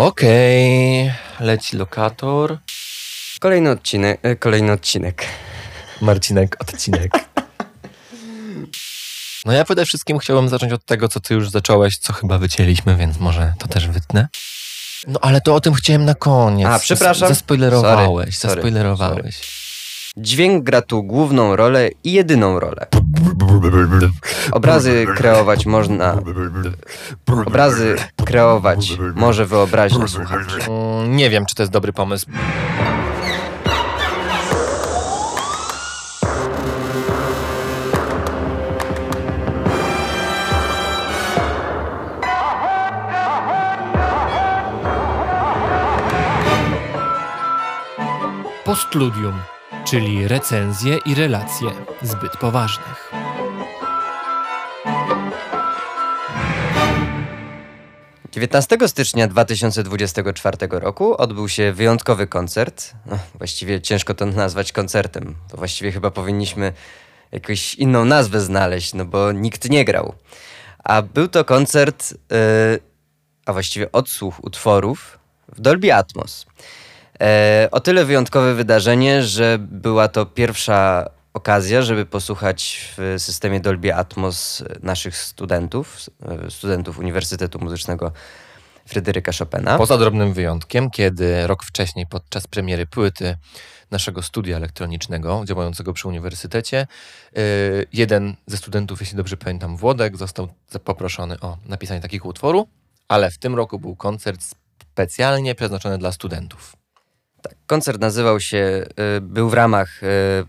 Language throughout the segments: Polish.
Okej, leci lokator. Kolejny odcinek, e, kolejny odcinek. Marcinek, odcinek. No ja przede wszystkim chciałbym zacząć od tego, co ty już zacząłeś, co chyba wycięliśmy, więc może to też wytnę. No ale to o tym chciałem na koniec. A, przepraszam. Zaspoilerowałeś, Sorry, sorry, zaspoilerowałeś. Dźwięk gra tu główną rolę i jedyną rolę. Obrazy kreować można. Obrazy kreować może wyobraźnia słuchaczy. Mm, Nie wiem, czy to jest dobry pomysł. Postludium, czyli recenzje i relacje zbyt poważnych. – 19 stycznia 2024 roku odbył się wyjątkowy koncert. No, właściwie ciężko to nazwać koncertem. To właściwie chyba powinniśmy jakąś inną nazwę znaleźć, no bo nikt nie grał. A był to koncert, yy, a właściwie odsłuch utworów w Dolby Atmos. E, o tyle wyjątkowe wydarzenie, że była to pierwsza okazja, żeby posłuchać w systemie Dolby Atmos naszych studentów, e, studentów Uniwersytetu Muzycznego Fryderyka Chopina. Poza drobnym wyjątkiem, kiedy rok wcześniej, podczas premiery płyty naszego studia elektronicznego działającego przy uniwersytecie, yy, jeden ze studentów, jeśli dobrze pamiętam, Włodek, został poproszony o napisanie takiego utworu, ale w tym roku był koncert specjalnie przeznaczony dla studentów. Tak, koncert nazywał się, y, był w ramach y, mm,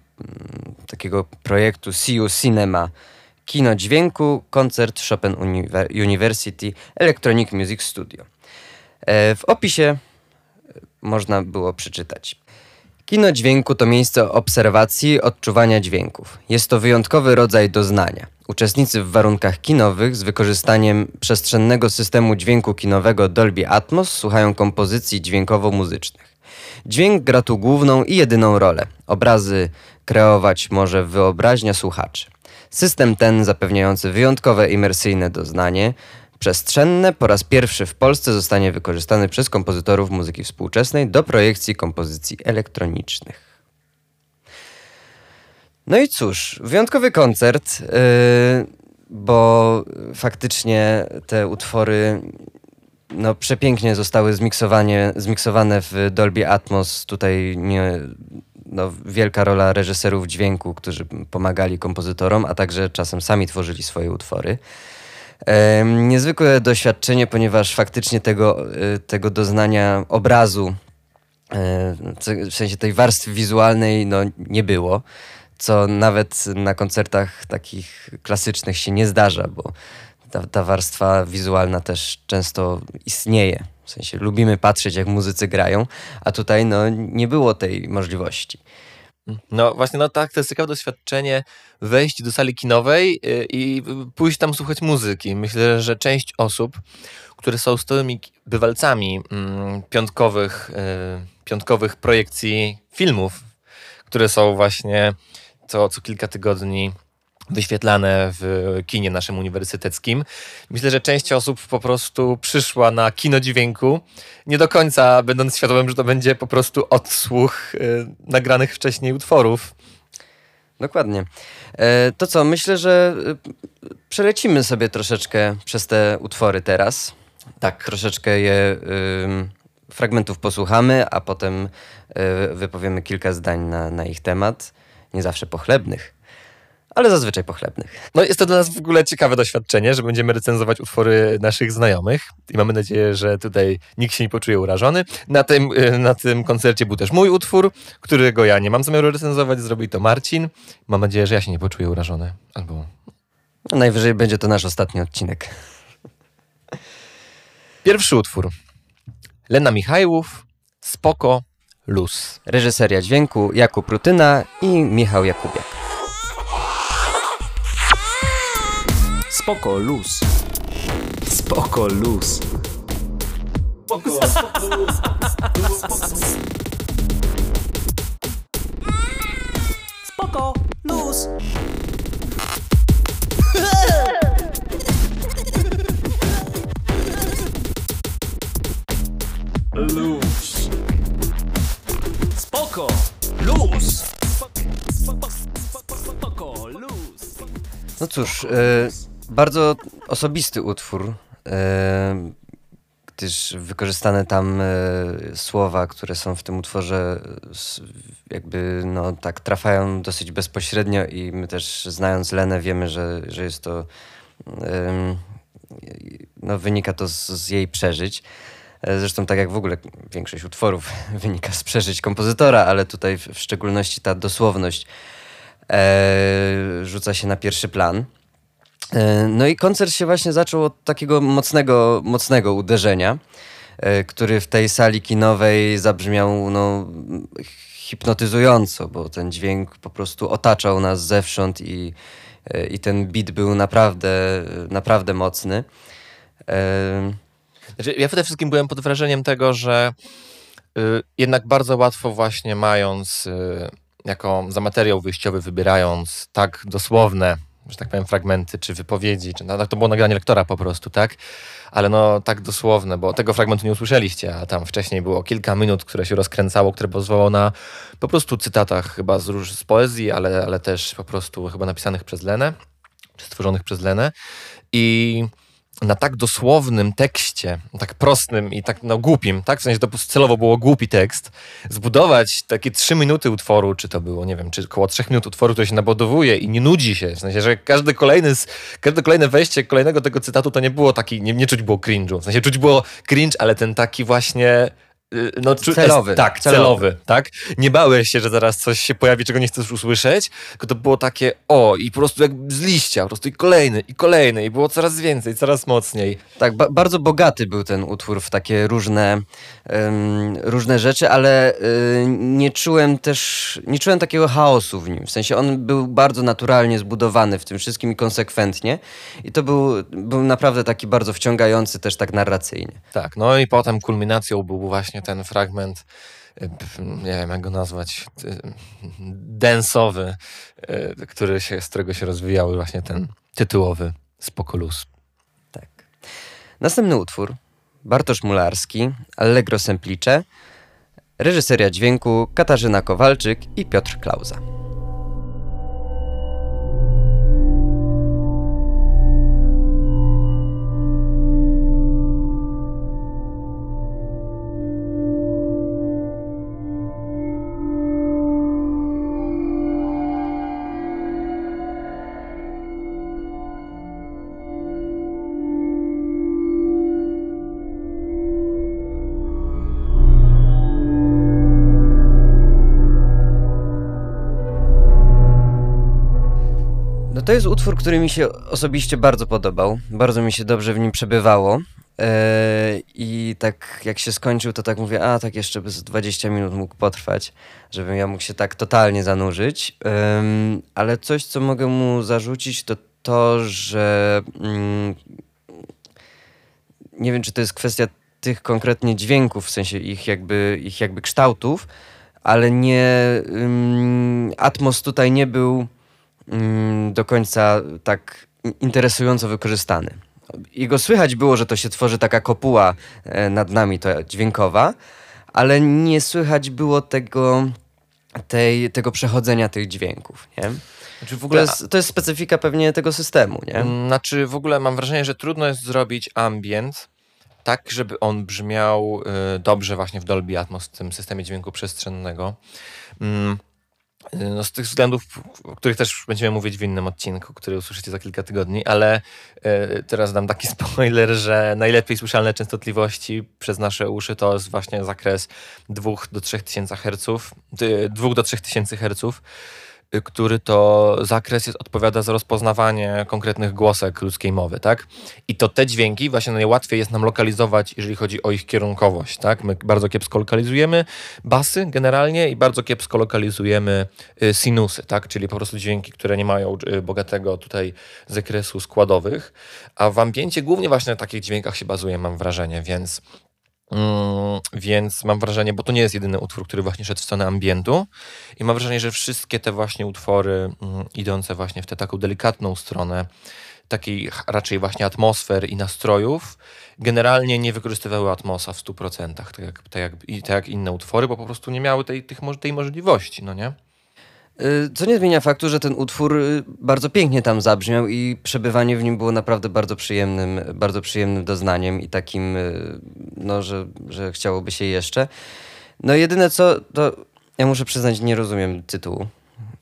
takiego projektu CU Cinema Kino Dźwięku, koncert Chopin Univer- University Electronic Music Studio. E, W opisie y, można było przeczytać. Kino dźwięku to miejsce obserwacji, odczuwania dźwięków. Jest to wyjątkowy rodzaj doznania. Uczestnicy w warunkach kinowych z wykorzystaniem przestrzennego systemu dźwięku kinowego Dolby Atmos słuchają kompozycji dźwiękowo-muzycznych. Dźwięk gra tu główną i jedyną rolę. Obrazy kreować może wyobraźnia słuchaczy. System ten zapewniający wyjątkowe imersyjne doznanie przestrzenne po raz pierwszy w Polsce zostanie wykorzystany przez kompozytorów muzyki współczesnej do projekcji kompozycji elektronicznych. No i cóż, wyjątkowy koncert, yy, bo faktycznie te utwory no, przepięknie zostały zmiksowane w Dolby Atmos. Tutaj nie, no, wielka rola reżyserów dźwięku, którzy pomagali kompozytorom, a także czasem sami tworzyli swoje utwory. Em, niezwykłe doświadczenie, ponieważ faktycznie tego, y, tego doznania obrazu, e, w sensie tej warstwy wizualnej, no, nie było. Co nawet na koncertach takich klasycznych się nie zdarza, bo ta, ta warstwa wizualna też często istnieje. W sensie lubimy patrzeć, jak muzycy grają, a tutaj no, nie było tej możliwości. No właśnie, no tak, to jest ciekawe doświadczenie wejść do sali kinowej y, i pójść tam słuchać muzyki. Myślę, że część osób, które są stałymi bywalcami mm, piątkowych, y, piątkowych projekcji filmów, które są właśnie co, co kilka tygodni wyświetlane w kinie naszym uniwersyteckim. Myślę, że część osób po prostu przyszła na kino dźwięku, nie do końca będąc świadomym, że to będzie po prostu odsłuch y, nagranych wcześniej utworów. Dokładnie. E, to co, myślę, że y, przelecimy sobie troszeczkę przez te utwory teraz. Tak, troszeczkę je fragmentów posłuchamy, a potem y, wypowiemy kilka zdań na, na ich temat. Nie zawsze pochlebnych, ale zazwyczaj pochlebnych. No jest to dla nas w ogóle ciekawe doświadczenie, że będziemy recenzować utwory naszych znajomych i mamy nadzieję, że tutaj nikt się nie poczuje urażony. Na tym, y, na tym koncercie był też mój utwór, którego ja nie mam zamiaru recenzować, zrobi to Marcin. Mam nadzieję, że ja się nie poczuję urażony. Albo No, najwyżej będzie to nasz ostatni odcinek. Pierwszy utwór. Lena Michajłów, Spoko, Luz. Reżyseria dźwięku Jakub Rutyna i Michał Jakubiak. Spoko, luz. Spoko, luz. Spoko, luz. luz. Spoko, luz. Spoko, spoko, spoko, luz. No cóż, e, bardzo osobisty utwór, e, gdyż wykorzystane tam e, słowa, które są w tym utworze, jakby no tak trafiają dosyć bezpośrednio i my też znając Lenę wiemy, że, że jest to, no wynika to z, z jej przeżyć. E, Zresztą tak jak w ogóle większość utworów wynika z przeżyć kompozytora, ale tutaj w, szczególności ta dosłowność rzuca się na pierwszy plan. E, No i koncert się właśnie zaczął od takiego mocnego, mocnego uderzenia, e, który w tej sali kinowej zabrzmiał no, hipnotyzująco, bo ten dźwięk po prostu otaczał nas zewsząd i, e, i ten beat był naprawdę, naprawdę mocny. Znaczy, ja przede wszystkim byłem pod wrażeniem tego, że y, jednak bardzo łatwo właśnie mając y, jako za materiał wyjściowy wybierając tak dosłowne, że tak powiem, fragmenty czy wypowiedzi, czy no, to było nagranie lektora po prostu, tak? Ale no tak dosłowne, bo tego fragmentu nie usłyszeliście, a tam wcześniej było kilka minut, które się rozkręcało, które pozwalało na po prostu cytatach chyba z, róż- z poezji, ale, ale też po prostu chyba napisanych przez Lenę, czy stworzonych przez Lenę. I na tak dosłownym tekście, tak prostym i tak no, głupim, tak? W sensie to celowo było głupi tekst, zbudować takie trzy minuty utworu, czy to było, nie wiem, czy około trzech minut utworu, który się nabudowuje i nie nudzi się, w sensie, że każdy kolejny, każde kolejne wejście kolejnego tego cytatu to nie było taki, nie, nie czuć było cringe'u, w sensie czuć było cringe, ale ten taki właśnie no, czu- Celowy. tak, Celowy. celowy, tak? Nie bałeś się, że zaraz coś się pojawi, czego nie chcesz usłyszeć, tylko to było takie o i po prostu jak z liścia, po prostu i kolejny, i kolejny, i było coraz więcej, coraz mocniej. Tak, ba bardzo bogaty był ten utwór w takie różne, em, różne rzeczy, ale y, nie czułem też, nie czułem takiego chaosu w nim. W sensie on był bardzo naturalnie zbudowany w tym wszystkim i konsekwentnie. I to był, był naprawdę taki bardzo wciągający też tak narracyjnie. Tak, no i potem kulminacją był właśnie ten fragment, p- nie wiem jak go nazwać, y, densowy, y, który się, z którego się rozwijał właśnie ten tytułowy Spokolus. Tak. Następny utwór, Bartosz Mularski, Allegro Semplice, reżyseria dźwięku Katarzyna Kowalczyk i Piotr Klauza. To jest utwór, który mi się osobiście bardzo podobał. Bardzo mi się dobrze w nim przebywało. Eee, I tak jak się skończył, to tak mówię, a tak jeszcze by z 20 minut mógł potrwać, żebym ja mógł się tak totalnie zanurzyć. Ale coś, co mogę mu zarzucić, to to, że mm, nie wiem, czy to jest kwestia tych konkretnie dźwięków, w sensie ich jakby, ich jakby kształtów, ale nie. Ym, atmos tutaj nie był mm, do końca tak interesująco wykorzystany. Jego słychać było, że to się tworzy taka kopuła e, nad nami, to dźwiękowa, ale nie słychać było tego, tej, tego przechodzenia tych dźwięków, nie? Znaczy w To ogóle, jest, to jest specyfika pewnie tego systemu, nie? Mm, Znaczy w ogóle mam wrażenie, że trudno jest zrobić ambient tak, żeby on brzmiał y, dobrze właśnie w Dolby Atmos, w tym systemie dźwięku przestrzennego. Mm, No z tych względów, o których też będziemy mówić w innym odcinku, który usłyszycie za kilka tygodni, ale y, teraz dam taki spoiler, że najlepiej słyszalne częstotliwości przez nasze uszy to jest właśnie zakres 2 do 3000 Hz, 2 do 3000 Hz y, który to zakres jest, odpowiada za rozpoznawanie konkretnych głosek ludzkiej mowy, tak? I to te dźwięki właśnie najłatwiej jest nam lokalizować, jeżeli chodzi o ich kierunkowość, tak? My bardzo kiepsko lokalizujemy basy generalnie i bardzo kiepsko lokalizujemy y, sinusy, tak? Czyli po prostu dźwięki, które nie mają y, bogatego tutaj zakresu składowych, a w ambiencie głównie właśnie na takich dźwiękach się bazuje, mam wrażenie, więc Mm, więc mam wrażenie, bo to nie jest jedyny utwór, który właśnie szedł w stronę ambientu i mam wrażenie, że wszystkie te właśnie utwory mm, idące właśnie w tę taką delikatną stronę takich raczej właśnie atmosfer i nastrojów, generalnie nie wykorzystywały atmosa w 100%, tak jak, tak jak, tak jak inne utwory, bo po prostu nie miały tej, tych, tej możliwości, no nie? Y, Co nie zmienia faktu, że ten utwór y, bardzo pięknie tam zabrzmiał i przebywanie w nim było naprawdę bardzo przyjemnym, bardzo przyjemnym doznaniem i takim, y, no, że, że chciałoby się jeszcze. No jedyne co, to ja muszę przyznać, nie rozumiem tytułu.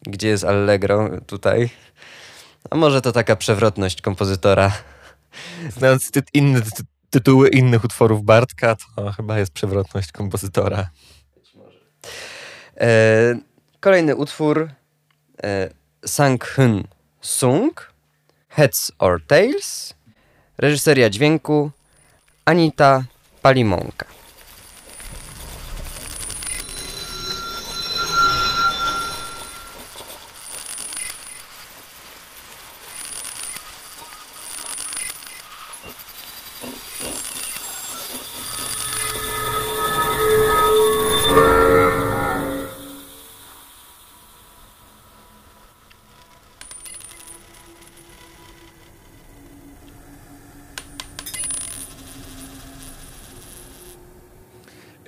Gdzie jest Allegro tutaj? A może to taka przewrotność kompozytora. Znając ty, inne ty, tytuły innych utworów Bartka, to chyba jest przewrotność kompozytora. E, kolejny utwór e, Sang Hyun Sung Heads or Tails Reżyseria dźwięku Anita Palimonka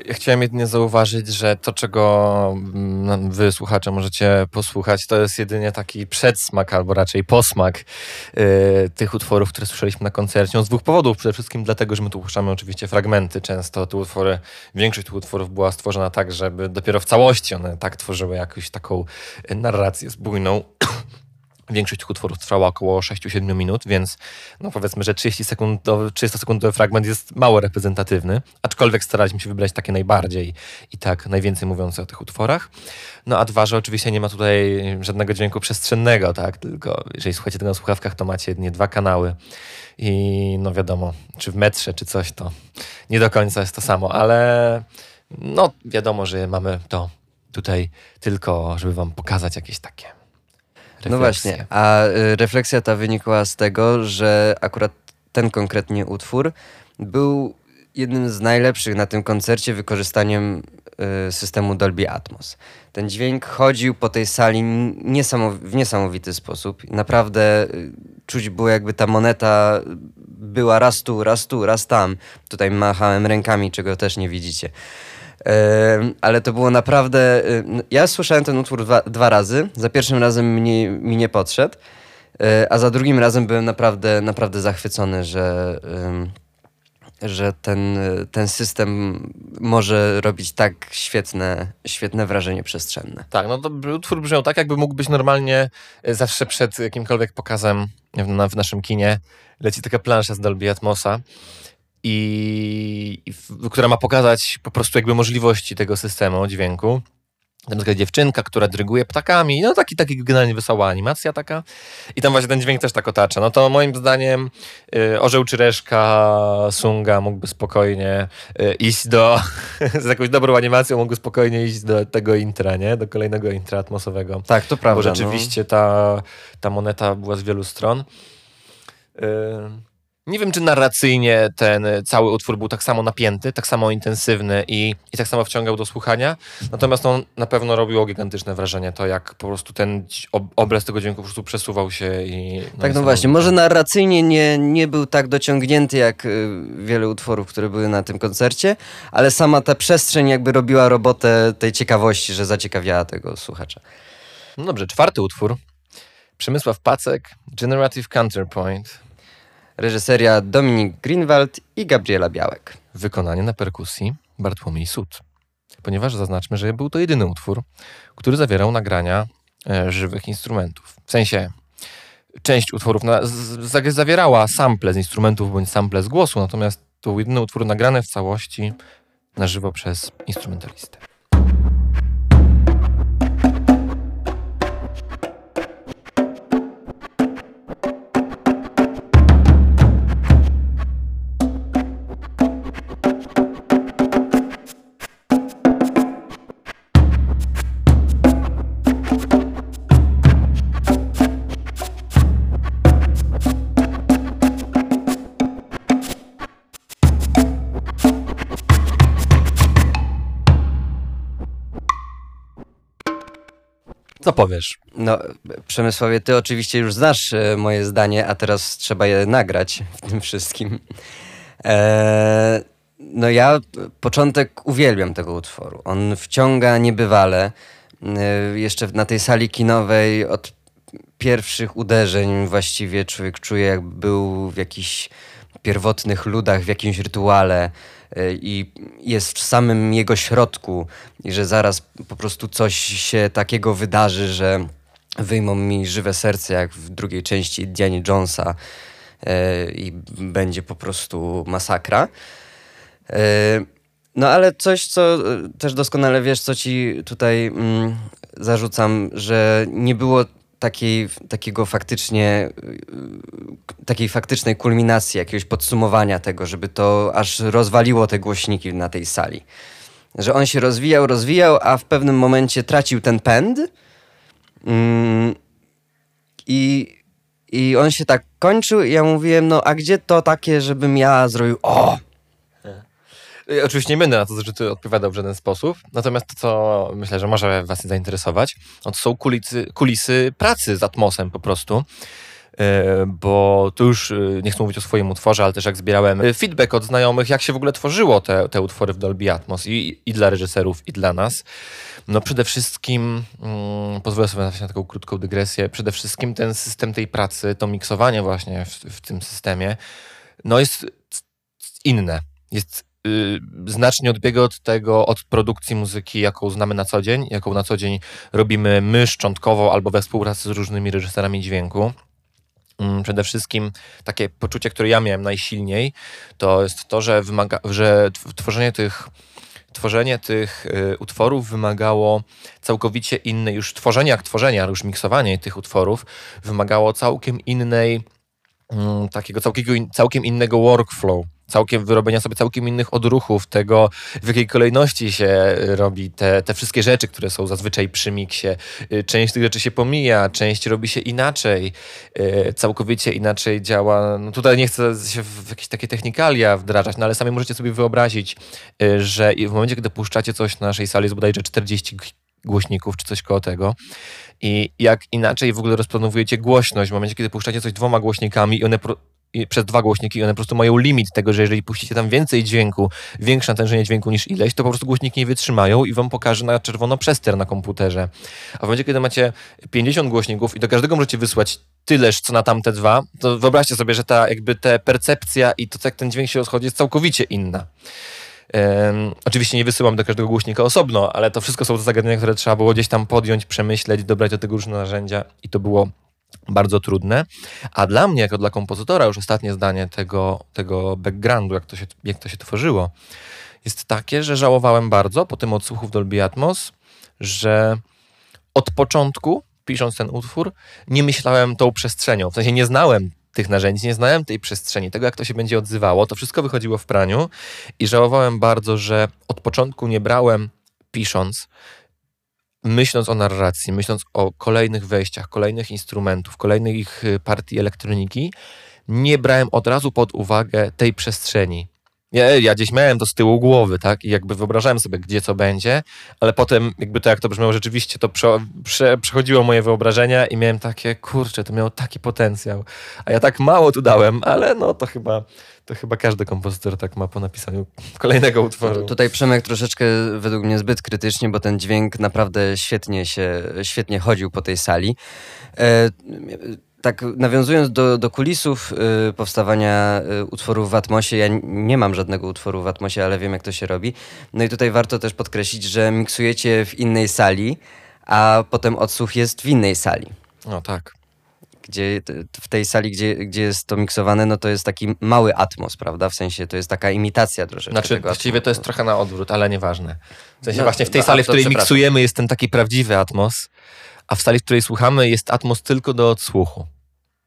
Ja chciałem jedynie zauważyć, że to, czego mm, wy, słuchacze, możecie posłuchać, to jest jedynie taki przedsmak, albo raczej posmak y, tych utworów, które słyszeliśmy na koncercie. No, z dwóch powodów. Przede wszystkim dlatego, że my tu puszczamy oczywiście fragmenty. Często te utwory, większość tych utworów była stworzona tak, żeby dopiero w całości one tak tworzyły jakąś taką narrację zbójną. Większość tych utworów trwała około 6-7 minut, więc no powiedzmy, że 30 sekundowy, 30-sekundowy fragment jest mało reprezentatywny, aczkolwiek staraliśmy się wybrać takie najbardziej i tak najwięcej mówiące o tych utworach. No a dwa, że oczywiście nie ma tutaj żadnego dźwięku przestrzennego, tak, tylko jeżeli słuchacie tego na słuchawkach, to macie jedynie dwa kanały i no wiadomo, czy w metrze, czy coś, to nie do końca jest to samo, ale no wiadomo, że mamy to tutaj tylko, żeby wam pokazać jakieś takie No refleksje. właśnie, a y, refleksja ta wynikła z tego, że akurat ten konkretnie utwór był jednym z najlepszych na tym koncercie wykorzystaniem y, systemu Dolby Atmos. Ten dźwięk chodził po tej sali niesamow- w niesamowity sposób. Naprawdę y, czuć było jakby ta moneta była raz tu, raz tu, raz tam. Tutaj machałem rękami, czego też nie widzicie. Ale to było naprawdę. Ja słyszałem ten utwór dwa, dwa razy. Za pierwszym razem mi, mi nie podszedł, e, a za drugim razem byłem naprawdę, naprawdę zachwycony, że, że ten, ten system może robić tak świetne, świetne wrażenie przestrzenne. Tak, no to utwór brzmiał tak, jakby mógł być normalnie e, zawsze przed jakimkolwiek pokazem w, na, w naszym kinie. Leci taka plansza z Dolby Atmosa, i, i w, która ma pokazać po prostu jakby możliwości tego systemu dźwięku. Tam jest dziewczynka, która dryguje ptakami, no taki, taki generalnie wesoła animacja taka. I tam właśnie ten dźwięk też tak otacza. No to moim zdaniem y, Orzeł czy Reszka Sunga mógłby spokojnie y, iść do, z jakąś dobrą animacją mógłby spokojnie iść do tego intra, nie? Do kolejnego intra atmosowego. Tak, to prawda. Bo rzeczywiście ta, ta moneta była z wielu stron. Yy, Nie wiem, czy narracyjnie ten cały utwór był tak samo napięty, tak samo intensywny i, i tak samo wciągał do słuchania. Natomiast on na pewno robiło gigantyczne wrażenie, to jak po prostu ten obraz tego dźwięku po prostu przesuwał się i... tak, no właśnie. niesamowite. Może narracyjnie nie, nie był tak dociągnięty jak y, wiele utworów, które były na tym koncercie, ale sama ta przestrzeń jakby robiła robotę tej ciekawości, że zaciekawiała tego słuchacza. No dobrze, czwarty utwór. Przemysław Pacek, Generative Counterpoint. Reżyseria Dominik Greenwald i Gabriela Białek. Wykonanie na perkusji Bartłomiej Sud. Ponieważ zaznaczmy, że był to jedyny utwór, który zawierał nagrania e, żywych instrumentów. W sensie część utworów na, z, z, zawierała sample z instrumentów bądź sample z głosu, natomiast to był jedyny utwór nagrany w całości na żywo przez instrumentalistę. Co powiesz? No, Przemysławie, ty oczywiście już znasz e, moje zdanie, a teraz trzeba je nagrać w tym wszystkim. E, no ja początek uwielbiam tego utworu. On wciąga niebywale. E, jeszcze na tej sali kinowej od pierwszych uderzeń właściwie człowiek czuje, jakby był w jakichś pierwotnych ludach, w jakimś rytuale i jest w samym jego środku i że zaraz po prostu coś się takiego wydarzy, że wyjmą mi żywe serce, jak w drugiej części Diany Jonesa e, i będzie po prostu masakra. E, No ale coś, co e, też doskonale wiesz, co ci tutaj mm, zarzucam, że nie było takiej, takiego faktycznie, y, takiej faktycznej kulminacji, jakiegoś podsumowania tego, żeby to aż rozwaliło te głośniki na tej sali. Że on się rozwijał, rozwijał, a w pewnym momencie tracił ten pęd. Mm, i, i on się tak kończył i ja mówiłem, no a gdzie to takie, żebym ja zrobił, o, Oczywiście nie będę na to zarzuty odpowiadał w żaden sposób, natomiast to, co myślę, że może Was zainteresować, no to są kulisy, kulisy pracy z Atmosem po prostu. E, Bo tu już y, nie chcę mówić o swoim utworze, ale też jak zbierałem y, feedback od znajomych, jak się w ogóle tworzyło te, te utwory w Dolby Atmos i, i dla reżyserów, i dla nas. No przede wszystkim, mm, pozwolę sobie na taką krótką dygresję, przede wszystkim ten system tej pracy, to miksowanie właśnie w, w tym systemie, no jest inne. Jest y, znacznie odbiega od tego, od produkcji muzyki, jaką znamy na co dzień, jaką na co dzień robimy my szczątkowo albo we współpracy z różnymi reżyserami dźwięku. Mm, Przede wszystkim takie poczucie, które ja miałem najsilniej, to jest to, że, wymaga, że tw- tworzenie tych, tworzenie tych y, utworów wymagało całkowicie innej, już tworzenie jak tworzenie, ale już miksowanie tych utworów wymagało całkiem innej, mm, takiego całkiego, całkiem innego workflow. Całkiem wyrobienia sobie całkiem innych odruchów, tego w jakiej kolejności się y, robi te, te wszystkie rzeczy, które są zazwyczaj przy miksie. Y, Część tych rzeczy się pomija, część robi się inaczej, y, całkowicie inaczej działa. No tutaj nie chcę się w jakieś takie technikalia wdrażać, no ale sami możecie sobie wyobrazić, że w momencie, kiedy puszczacie coś na naszej sali, jest bodajże 40 g- głośników czy coś koło tego i jak inaczej w ogóle rozplanowujecie głośność w momencie, kiedy puszczacie coś dwoma głośnikami i one przez dwa głośniki i one po prostu mają limit tego, że jeżeli puścicie tam więcej dźwięku, większe natężenie dźwięku niż ileś, to po prostu głośniki nie wytrzymają i wam pokaże na czerwono przester na komputerze. A w momencie, kiedy macie 50 głośników i do każdego możecie wysłać tyleż, co na tamte dwa, to wyobraźcie sobie, że ta jakby ta percepcja i to, jak ten dźwięk się rozchodzi, jest całkowicie inna. Em, oczywiście nie wysyłam do każdego głośnika osobno, ale to wszystko są te zagadnienia, które trzeba było gdzieś tam podjąć, przemyśleć, dobrać do tego różne narzędzia i to było bardzo trudne. A dla mnie, jako dla kompozytora, już ostatnie zdanie tego, tego backgroundu, jak to, się, jak to się tworzyło, jest takie, że żałowałem bardzo po tym odsłuchu w Dolby Atmos, że od początku, pisząc ten utwór, nie myślałem tą przestrzenią. W sensie nie znałem tych narzędzi, nie znałem tej przestrzeni, tego jak to się będzie odzywało. To wszystko wychodziło w praniu i żałowałem bardzo, że od początku nie brałem, pisząc, myśląc o narracji, myśląc o kolejnych wejściach, kolejnych instrumentów, kolejnych y, partii elektroniki, nie brałem od razu pod uwagę tej przestrzeni. Ja, ja gdzieś miałem to z tyłu głowy, tak? I jakby wyobrażałem sobie, gdzie co będzie, ale potem, jakby to jak to brzmiało rzeczywiście, to prze, prze, przechodziło moje wyobrażenia i miałem takie, kurczę, to miało taki potencjał. A ja tak mało tu dałem, ale no to chyba, to chyba każdy kompozytor tak ma po napisaniu kolejnego utworu. Tutaj Przemek troszeczkę według mnie zbyt krytycznie, bo ten dźwięk naprawdę świetnie się, świetnie chodził po tej sali. E, tak nawiązując do, do kulisów y, powstawania y, utworów w Atmosie, ja nie mam żadnego utworu w Atmosie, ale wiem jak to się robi. No i tutaj warto też podkreślić, że miksujecie w innej sali, a potem odsłuch jest w innej sali. No tak. Gdzie w tej sali, gdzie, gdzie jest to miksowane, no to jest taki mały atmos, prawda? W sensie to jest taka imitacja troszeczkę Znaczy, tego właściwie to jest trochę na odwrót, ale nieważne. W sensie No, właśnie w tej no, sali, w której miksujemy, jest ten taki prawdziwy atmos, a w sali, w której słuchamy, jest atmos tylko do odsłuchu.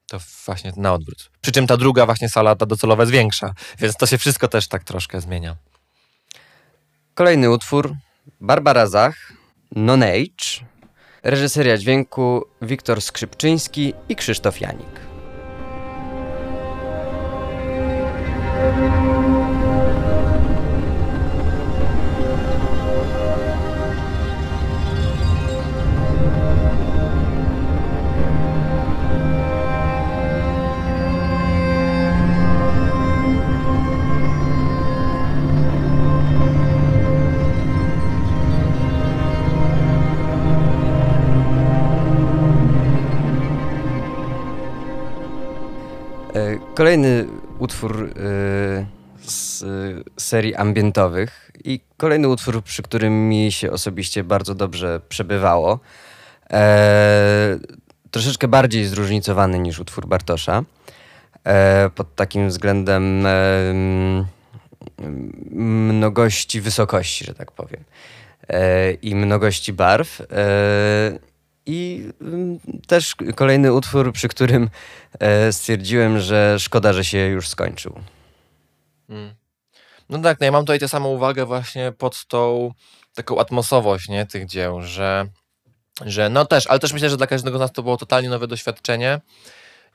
To właśnie na odwrót. Przy czym ta druga właśnie sala, ta docelowa jest większa, więc to się wszystko też tak troszkę zmienia. Kolejny utwór Barbara Zach, Non-Age, reżyseria dźwięku Wiktor Skrzypczyński i Krzysztof Janik. Kolejny utwór y, z y, serii ambientowych i kolejny utwór, przy którym mi się osobiście bardzo dobrze przebywało. E, troszeczkę bardziej zróżnicowany niż utwór Bartosza. E, pod takim względem e, mnogości wysokości, że tak powiem. I mnogości barw. I mm, też kolejny utwór, przy którym e, stwierdziłem, że szkoda, że się już skończył. Mm. No tak, no ja mam tutaj tę samą uwagę właśnie pod tą taką atmosowość, nie, tych dzieł, że, że no też, ale też myślę, że dla każdego z nas to było totalnie nowe doświadczenie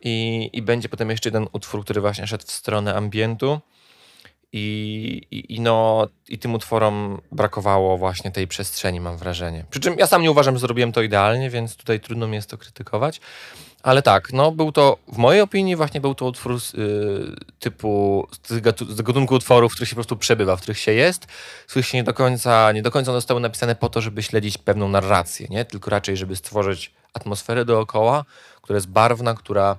i, i będzie potem jeszcze jeden utwór, który właśnie szedł w stronę ambientu i, i, no i tym utworom brakowało właśnie tej przestrzeni, mam wrażenie. Przy czym ja sam nie uważam, że zrobiłem to idealnie, więc tutaj trudno mi jest to krytykować, ale tak, no był to, w mojej opinii właśnie był to utwór z, y, typu, z, gatu- z gatunku utworów, w których się po prostu przebywa, w których się jest, z których się nie do końca, nie do końca zostały napisane po to, żeby śledzić pewną narrację, nie? Tylko raczej, żeby stworzyć atmosferę dookoła, która jest barwna, która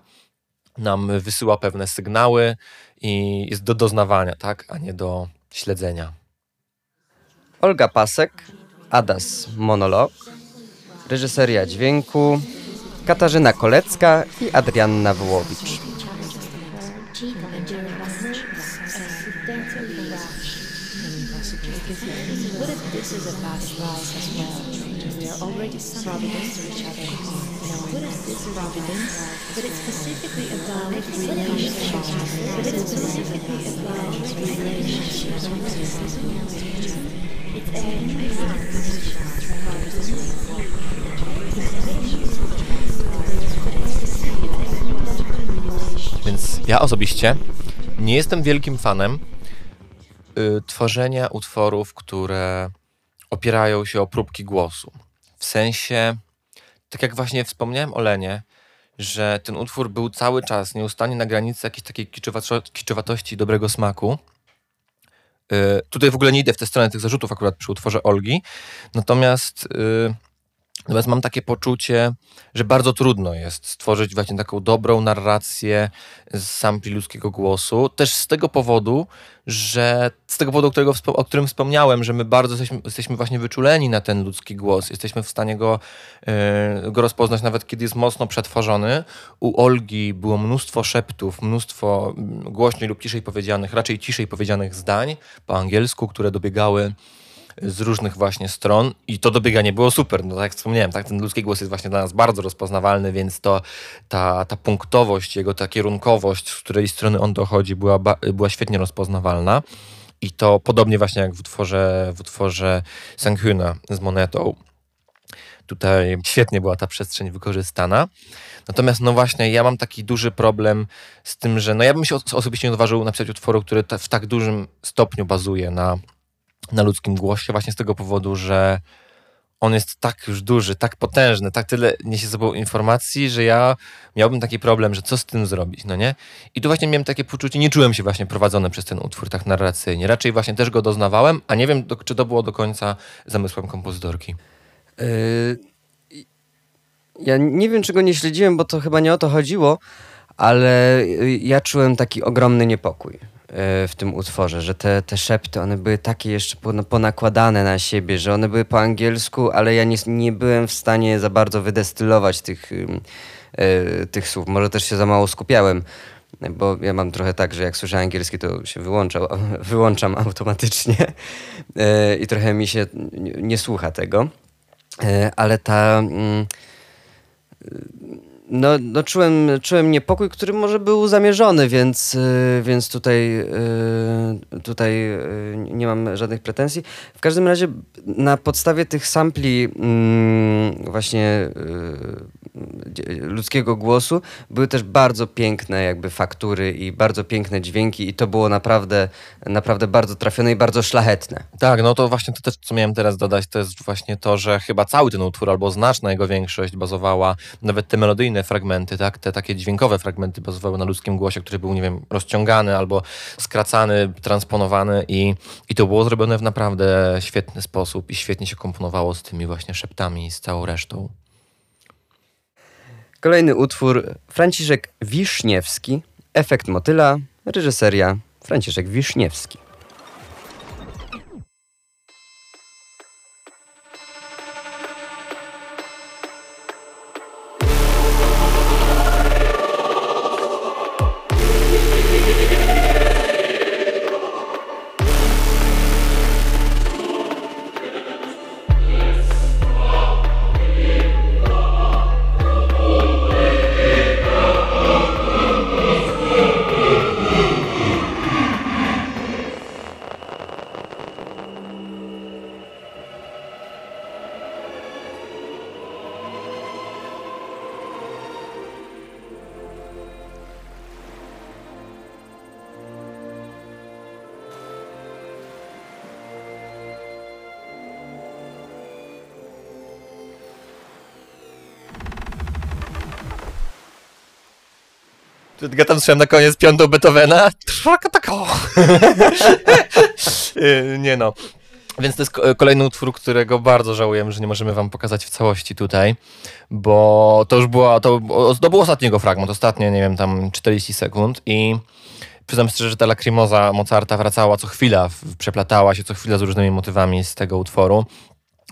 nam wysyła pewne sygnały i jest do doznawania, tak? A nie do śledzenia. Olga Pasek, Adas Monolog, reżyseria dźwięku Katarzyna Kolecka i Adrianna Wołowicz. What if this is a past life as well? Already providence to each other. What if this is providence, but it's specifically about relationships? But it's specifically about relationships. It's Więc ja osobiście nie jestem wielkim fanem y, tworzenia utworów, które opierają się o próbki głosu. W sensie, tak jak właśnie wspomniałem o Lenie, że ten utwór był cały czas nieustannie na granicy jakiejś takiej kiczowato- kiczowatości i dobrego smaku. Y, tutaj w ogóle nie idę w tę stronę tych zarzutów akurat przy utworze Olgi. Natomiast, y, natomiast mam takie poczucie, że bardzo trudno jest stworzyć właśnie taką dobrą narrację z sampli ludzkiego głosu. Też z tego powodu, że z tego powodu, którego, o którym wspomniałem, że my bardzo jesteśmy, jesteśmy właśnie wyczuleni na ten ludzki głos. Jesteśmy w stanie go, yy, go rozpoznać nawet kiedy jest mocno przetworzony. U Olgi było mnóstwo szeptów, mnóstwo głośniej lub ciszej powiedzianych, raczej ciszej powiedzianych zdań po angielsku, które dobiegały z różnych właśnie stron i to dobieganie było super. No tak jak wspomniałem, tak, ten ludzki głos jest właśnie dla nas bardzo rozpoznawalny, więc to ta, ta punktowość, jego ta kierunkowość, z której strony on dochodzi, była, była świetnie rozpoznawalna. I to podobnie właśnie jak w utworze, w utworze Sanghuna z monetą. Tutaj świetnie była ta przestrzeń wykorzystana. Natomiast no właśnie, ja mam taki duży problem z tym, że no ja bym się os- osobiście nie odważył napisać utworu, który w tak dużym stopniu bazuje na, na ludzkim głosie, właśnie z tego powodu, że on jest tak już duży, tak potężny, tak tyle niesie ze sobą informacji, że ja miałbym taki problem, że co z tym zrobić, no nie? I tu właśnie miałem takie poczucie, nie czułem się właśnie prowadzony przez ten utwór tak narracyjnie. Raczej właśnie też go doznawałem, a nie wiem, do, czy to było do końca zamysłem kompozytorki. Y, Ja nie wiem, czego nie śledziłem, bo to chyba nie o to chodziło, ale ja czułem taki ogromny niepokój w tym utworze, że te, te szepty, one były takie jeszcze pon- ponakładane na siebie, że one były po angielsku, ale ja nie, nie byłem w stanie za bardzo wydestylować tych, y, tych słów. Może też się za mało skupiałem, bo ja mam trochę tak, że jak słyszę angielski, to się wyłączał, wyłączam automatycznie y, i trochę mi się nie, słucha tego. Ale ta... no, no czułem, czułem niepokój, który może był zamierzony, więc, y, więc tutaj, y, tutaj y, nie mam żadnych pretensji. W każdym razie na podstawie tych sampli mm, właśnie ludzkiego głosu były też bardzo piękne jakby faktury i bardzo piękne dźwięki i to było naprawdę, naprawdę bardzo trafione i bardzo szlachetne. Tak, no to właśnie to też, co miałem teraz dodać, to jest właśnie to, że chyba cały ten utwór, albo znaczna jego większość bazowała, nawet te melodyjne fragmenty, tak, te takie dźwiękowe fragmenty bazowały na ludzkim głosie, który był, nie wiem, rozciągany albo skracany, transponowany i, i to było zrobione w naprawdę świetny sposób i świetnie się komponowało z tymi właśnie szeptami i z całą resztą. Kolejny utwór Franciszek Wiszniewski, Efekt motyla, reżyseria Franciszek Wiszniewski. Ja tam słyszałem na koniec piątą Beethovena. Tako. Y, nie no. Więc to jest ko- kolejny utwór, którego bardzo żałujemy, że nie możemy wam pokazać w całości tutaj, bo to już była, to, to był ostatniego fragment, ostatnie, nie wiem, tam 40 sekund i przyznam szczerze, że ta lakrimoza Mozarta wracała co chwila, przeplatała się co chwila z różnymi motywami z tego utworu.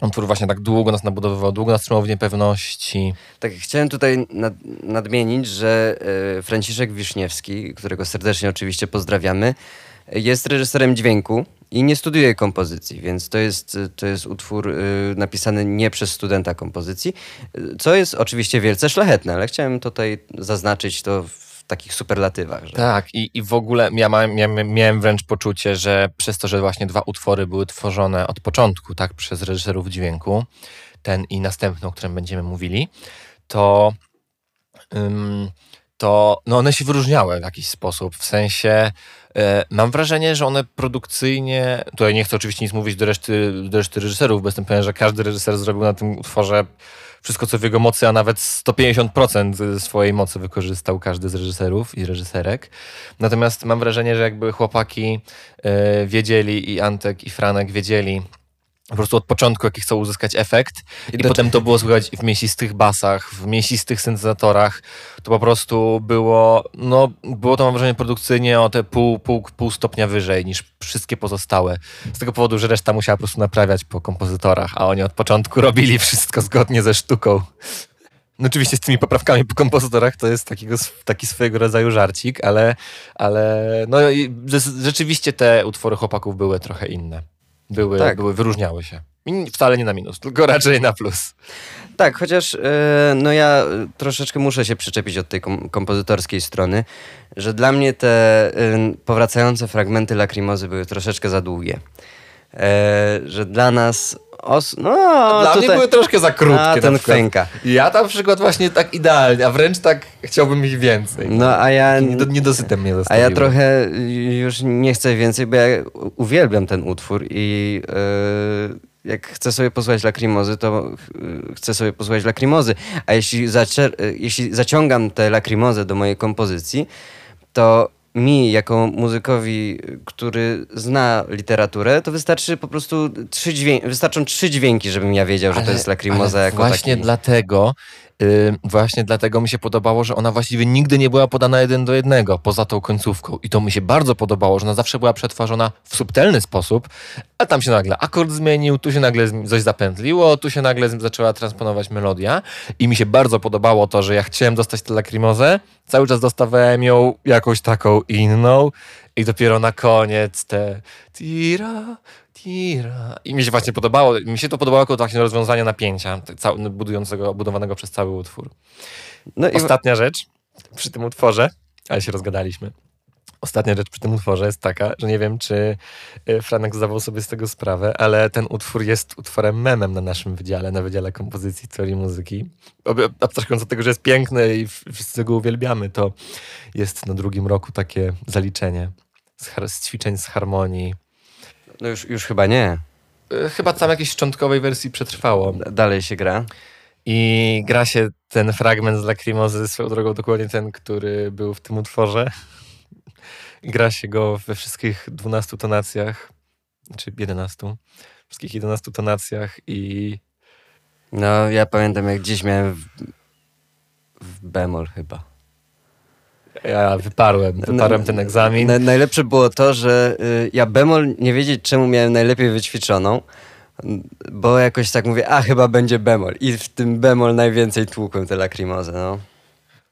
Utwór właśnie tak długo nas nabudowywał, długo nas trzymał w niepewności. Tak, chciałem tutaj nad, nadmienić, że e, Franciszek Wiszniewski, którego serdecznie oczywiście pozdrawiamy, jest reżyserem dźwięku i nie studiuje kompozycji, więc to jest, to jest utwór e, napisany nie przez studenta kompozycji, e, co jest oczywiście wielce szlachetne, ale chciałem tutaj zaznaczyć to w takich superlatywach. Że... Tak, i, i w ogóle ja miałem, miałem wręcz poczucie, że przez to, że właśnie dwa utwory były tworzone od początku, tak, przez reżyserów dźwięku, ten i następny, o którym będziemy mówili, to, ym, to no one się wyróżniały w jakiś sposób. W sensie e, mam wrażenie, że one produkcyjnie, tutaj nie chcę oczywiście nic mówić do reszty, do reszty reżyserów, bo jestem pewien, że każdy reżyser zrobił na tym utworze wszystko, co w jego mocy, a nawet 150% swojej mocy wykorzystał każdy z reżyserów i reżyserek. Natomiast mam wrażenie, że jakby chłopaki e, wiedzieli i Antek i Franek wiedzieli po prostu od początku, jaki chcą uzyskać efekt i, do- potem to było słychać w mięsistych basach, w mięsistych syntezatorach. To po prostu było, no, było to mam wrażenie produkcyjnie o te pół, pół, pół stopnia wyżej niż wszystkie pozostałe. Z tego powodu, że reszta musiała po prostu naprawiać po kompozytorach, a oni od początku robili wszystko zgodnie ze sztuką. No oczywiście z tymi poprawkami po kompozytorach to jest takiego, taki swojego rodzaju żarcik, ale, ale no, rzeczywiście te utwory chłopaków były trochę inne. Były, Tak. były, wyróżniały się. I wcale nie na minus, tylko raczej na plus. Tak, chociaż e, no ja e, troszeczkę muszę się przyczepić od tej kom- kompozytorskiej strony, że dla mnie te e, powracające fragmenty lakrimozy były troszeczkę za długie. E, że dla nas... Os- no, Dla tutaj... mnie były troszkę za krótkie. A, ten. Ja na przykład właśnie tak idealnie, a wręcz tak chciałbym ich więcej. No, a ja... Niedo- Niedosytem mnie A zostawiło. ja trochę już nie chcę więcej, bo ja uwielbiam ten utwór i e, jak chcę sobie posłuchać lakrimozy, to ch- chcę sobie posłuchać lakrimozy. A jeśli, e, jeśli zaciągam tę lakrimozę do mojej kompozycji, to mi, jako muzykowi, który zna literaturę, to wystarczy po prostu trzy dźwięki, wystarczą trzy dźwięki, żebym ja wiedział, że to jest lakrimoza ale jako Właśnie taki... dlatego, y, właśnie dlatego mi się podobało, że ona właściwie nigdy nie była podana jeden do jednego, poza tą końcówką. I to mi się bardzo podobało, że ona zawsze była przetwarzana w subtelny sposób, a tam się nagle akord zmienił, tu się nagle coś zapętliło, tu się nagle zaczęła transponować melodia. I mi się bardzo podobało to, że ja chciałem dostać tę lakrimozę, cały czas dostawałem ją jakąś taką inną i dopiero na koniec te tira, tira. I mi się właśnie podobało, mi się to podobało jako właśnie rozwiązanie napięcia cał- budującego, budowanego przez cały utwór. No i Ostatnia rzecz przy tym utworze, ale się rozgadaliśmy. Ostatnia rzecz przy tym utworze jest taka, że nie wiem, czy y, Franek zdawał sobie z tego sprawę, ale ten utwór jest utworem memem na naszym wydziale, na Wydziale Kompozycji Teorii Muzyki. Abstrahując od tego, że jest piękny i wszyscy go uwielbiamy, to jest na drugim roku takie zaliczenie z, z ćwiczeń z harmonii. No już, już chyba nie. Y, Chyba tam jakiejś szczątkowej wersji przetrwało. Dalej się gra. I gra się ten fragment z Lacrimozy, swoją drogą dokładnie ten, który był w tym utworze. Gra się go we wszystkich 12 tonacjach, czy 11, wszystkich 11 tonacjach i No, ja pamiętam jak dziś miałem w, w bemol chyba. Ja wyparłem, wyparłem ten egzamin. Na, najlepsze było to, że y, ja bemol nie wiedzieć czemu miałem najlepiej wyćwiczoną, bo jakoś tak mówię, a chyba będzie bemol. I w tym bemol najwięcej tłukłem te lakrimozy, no.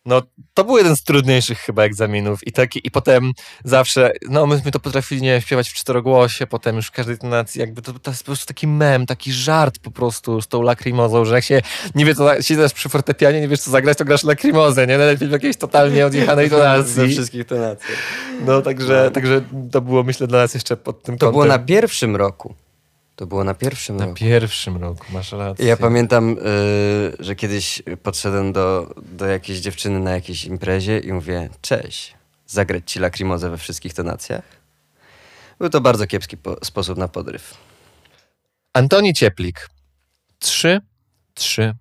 No, to był jeden z trudniejszych chyba egzaminów i taki, i potem zawsze, no myśmy to potrafili, nie wiem, śpiewać w czterogłosie, potem już w każdej tonacji, jakby to, to jest po prostu taki mem, taki żart po prostu z tą lakrimozą, że jak się nie wie, co, siedzisz przy fortepianie, nie wiesz co zagrać, to grasz lakrimozę, nie? Najlepiej w jakiejś totalnie odjechanej Ze tonacji. wszystkich tonacji. No, także, także to było, myślę, dla nas jeszcze pod tym To było kątem. na pierwszym roku. To było na pierwszym Na roku. pierwszym roku, masz rację. Ja pamiętam, y, że kiedyś podszedłem do, do jakiejś dziewczyny na jakiejś imprezie i mówię, cześć, zagrać ci lakrimozę we wszystkich tonacjach? Był to bardzo kiepski po- sposób na podryw. Antoni Cieplik. Trzy, trzy,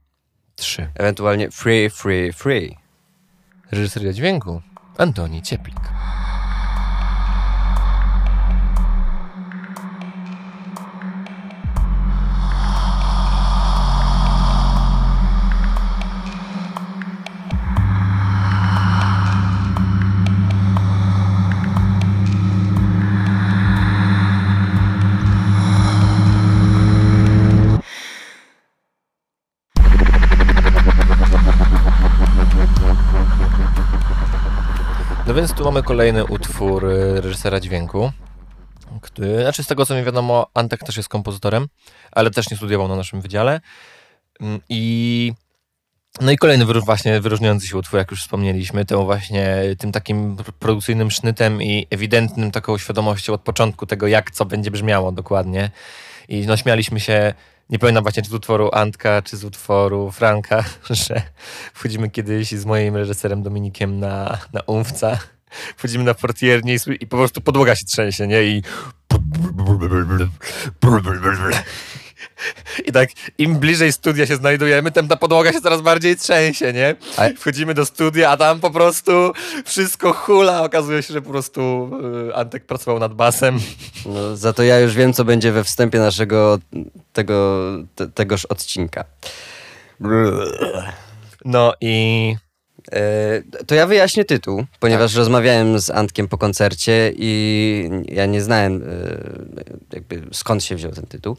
trzy. Ewentualnie free, free, free. Reżyseria dźwięku Antoni Cieplik. Tu mamy kolejny utwór y, reżysera dźwięku. Który, znaczy z tego co mi wiadomo, Antek też jest kompozytorem, ale też nie studiował na naszym wydziale. Mm, I no i kolejny właśnie wyróżniający się utwór, jak już wspomnieliśmy, tym właśnie tym takim pr- produkcyjnym sznytem i ewidentnym taką świadomością od początku tego, jak co będzie brzmiało dokładnie. I no śmialiśmy się, nie pamiętam właśnie czy z utworu Antka, czy z utworu Franka, że wchodzimy kiedyś z moim reżyserem Dominikiem na, na umwca, wchodzimy na portiernię i, i po prostu podłoga się trzęsie, nie? I i tak im bliżej studia się znajdujemy, tym ta podłoga się coraz bardziej trzęsie, nie? Wchodzimy do studia, a tam po prostu wszystko hula. Okazuje się, że po prostu y, Antek pracował nad basem. No, za to ja już wiem, co będzie we wstępie naszego tego, te, tegoż odcinka. No i E, To ja wyjaśnię tytuł, ponieważ rozmawiałem z Antkiem po koncercie i ja nie znałem e, jakby skąd się wziął ten tytuł.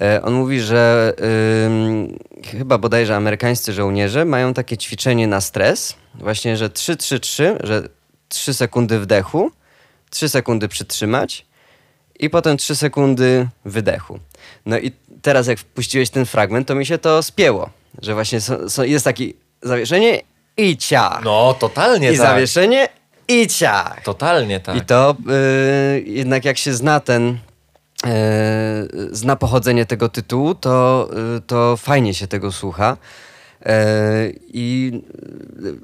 E, On mówi, że ym, chyba bodajże amerykańscy żołnierze mają takie ćwiczenie na stres, właśnie, że 3-3-3, że 3 sekundy wdechu, 3 sekundy przytrzymać i potem 3 sekundy wydechu. No i teraz jak wpuściłeś ten fragment, to mi się to spięło, że właśnie jest takie zawieszenie i ciach. no, totalnie I tak. zawieszenie i ciach. Totalnie tak. I to y, jednak jak się zna ten y, zna pochodzenie tego tytułu, to, y, to fajnie się tego słucha. Y, I y,